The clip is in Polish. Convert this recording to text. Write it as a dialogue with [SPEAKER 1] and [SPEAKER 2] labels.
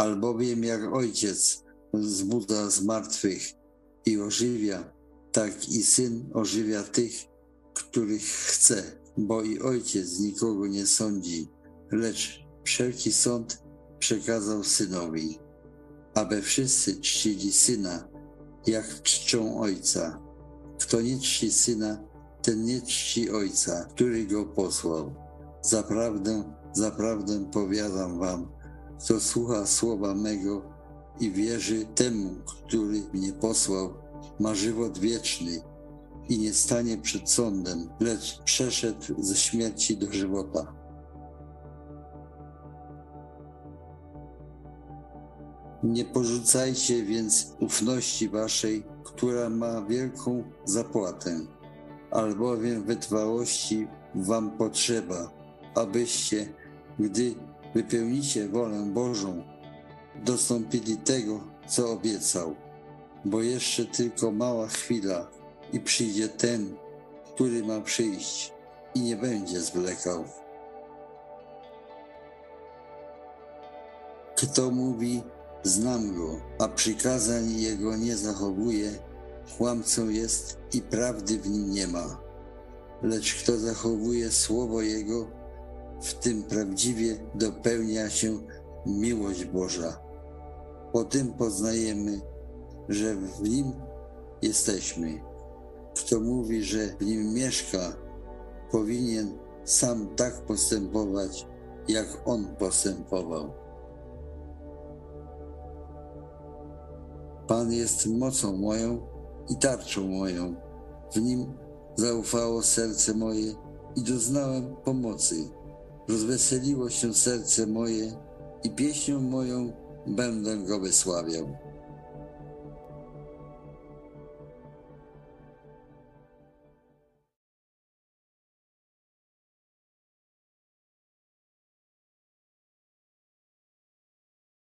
[SPEAKER 1] albowiem jak ojciec zbudza z martwych i ożywia, tak i syn ożywia tych, których chce, bo i ojciec nikogo nie sądzi, lecz wszelki sąd przekazał synowi, aby wszyscy czcili syna, jak czczą ojca. Kto nie czci syna, ten nie czci ojca, który go posłał. Zaprawdę, zaprawdę powiadam wam, kto słucha słowa mego i wierzy temu, który mnie posłał, ma żywot wieczny i nie stanie przed sądem, lecz przeszedł ze śmierci do żywota. Nie porzucajcie więc ufności waszej, która ma wielką zapłatę, albowiem wytrwałości wam potrzeba, abyście, gdy wypełnicie wolę Bożą, dostąpili tego, co obiecał. Bo jeszcze tylko mała chwila i przyjdzie ten, który ma przyjść i nie będzie zwlekał. Kto mówi, znam go, a przykazań jego nie zachowuje, kłamcą jest i prawdy w nim nie ma. Lecz kto zachowuje słowo jego, w tym prawdziwie dopełnia się miłość Boża. Po tym poznajemy, że w nim jesteśmy. Kto mówi, że w nim mieszka, powinien sam tak postępować, jak on postępował. Pan jest mocą moją i tarczą moją. W nim zaufało serce moje i doznałem pomocy. Rozweseliło się serce moje i pieśnią moją będę go wysławiał.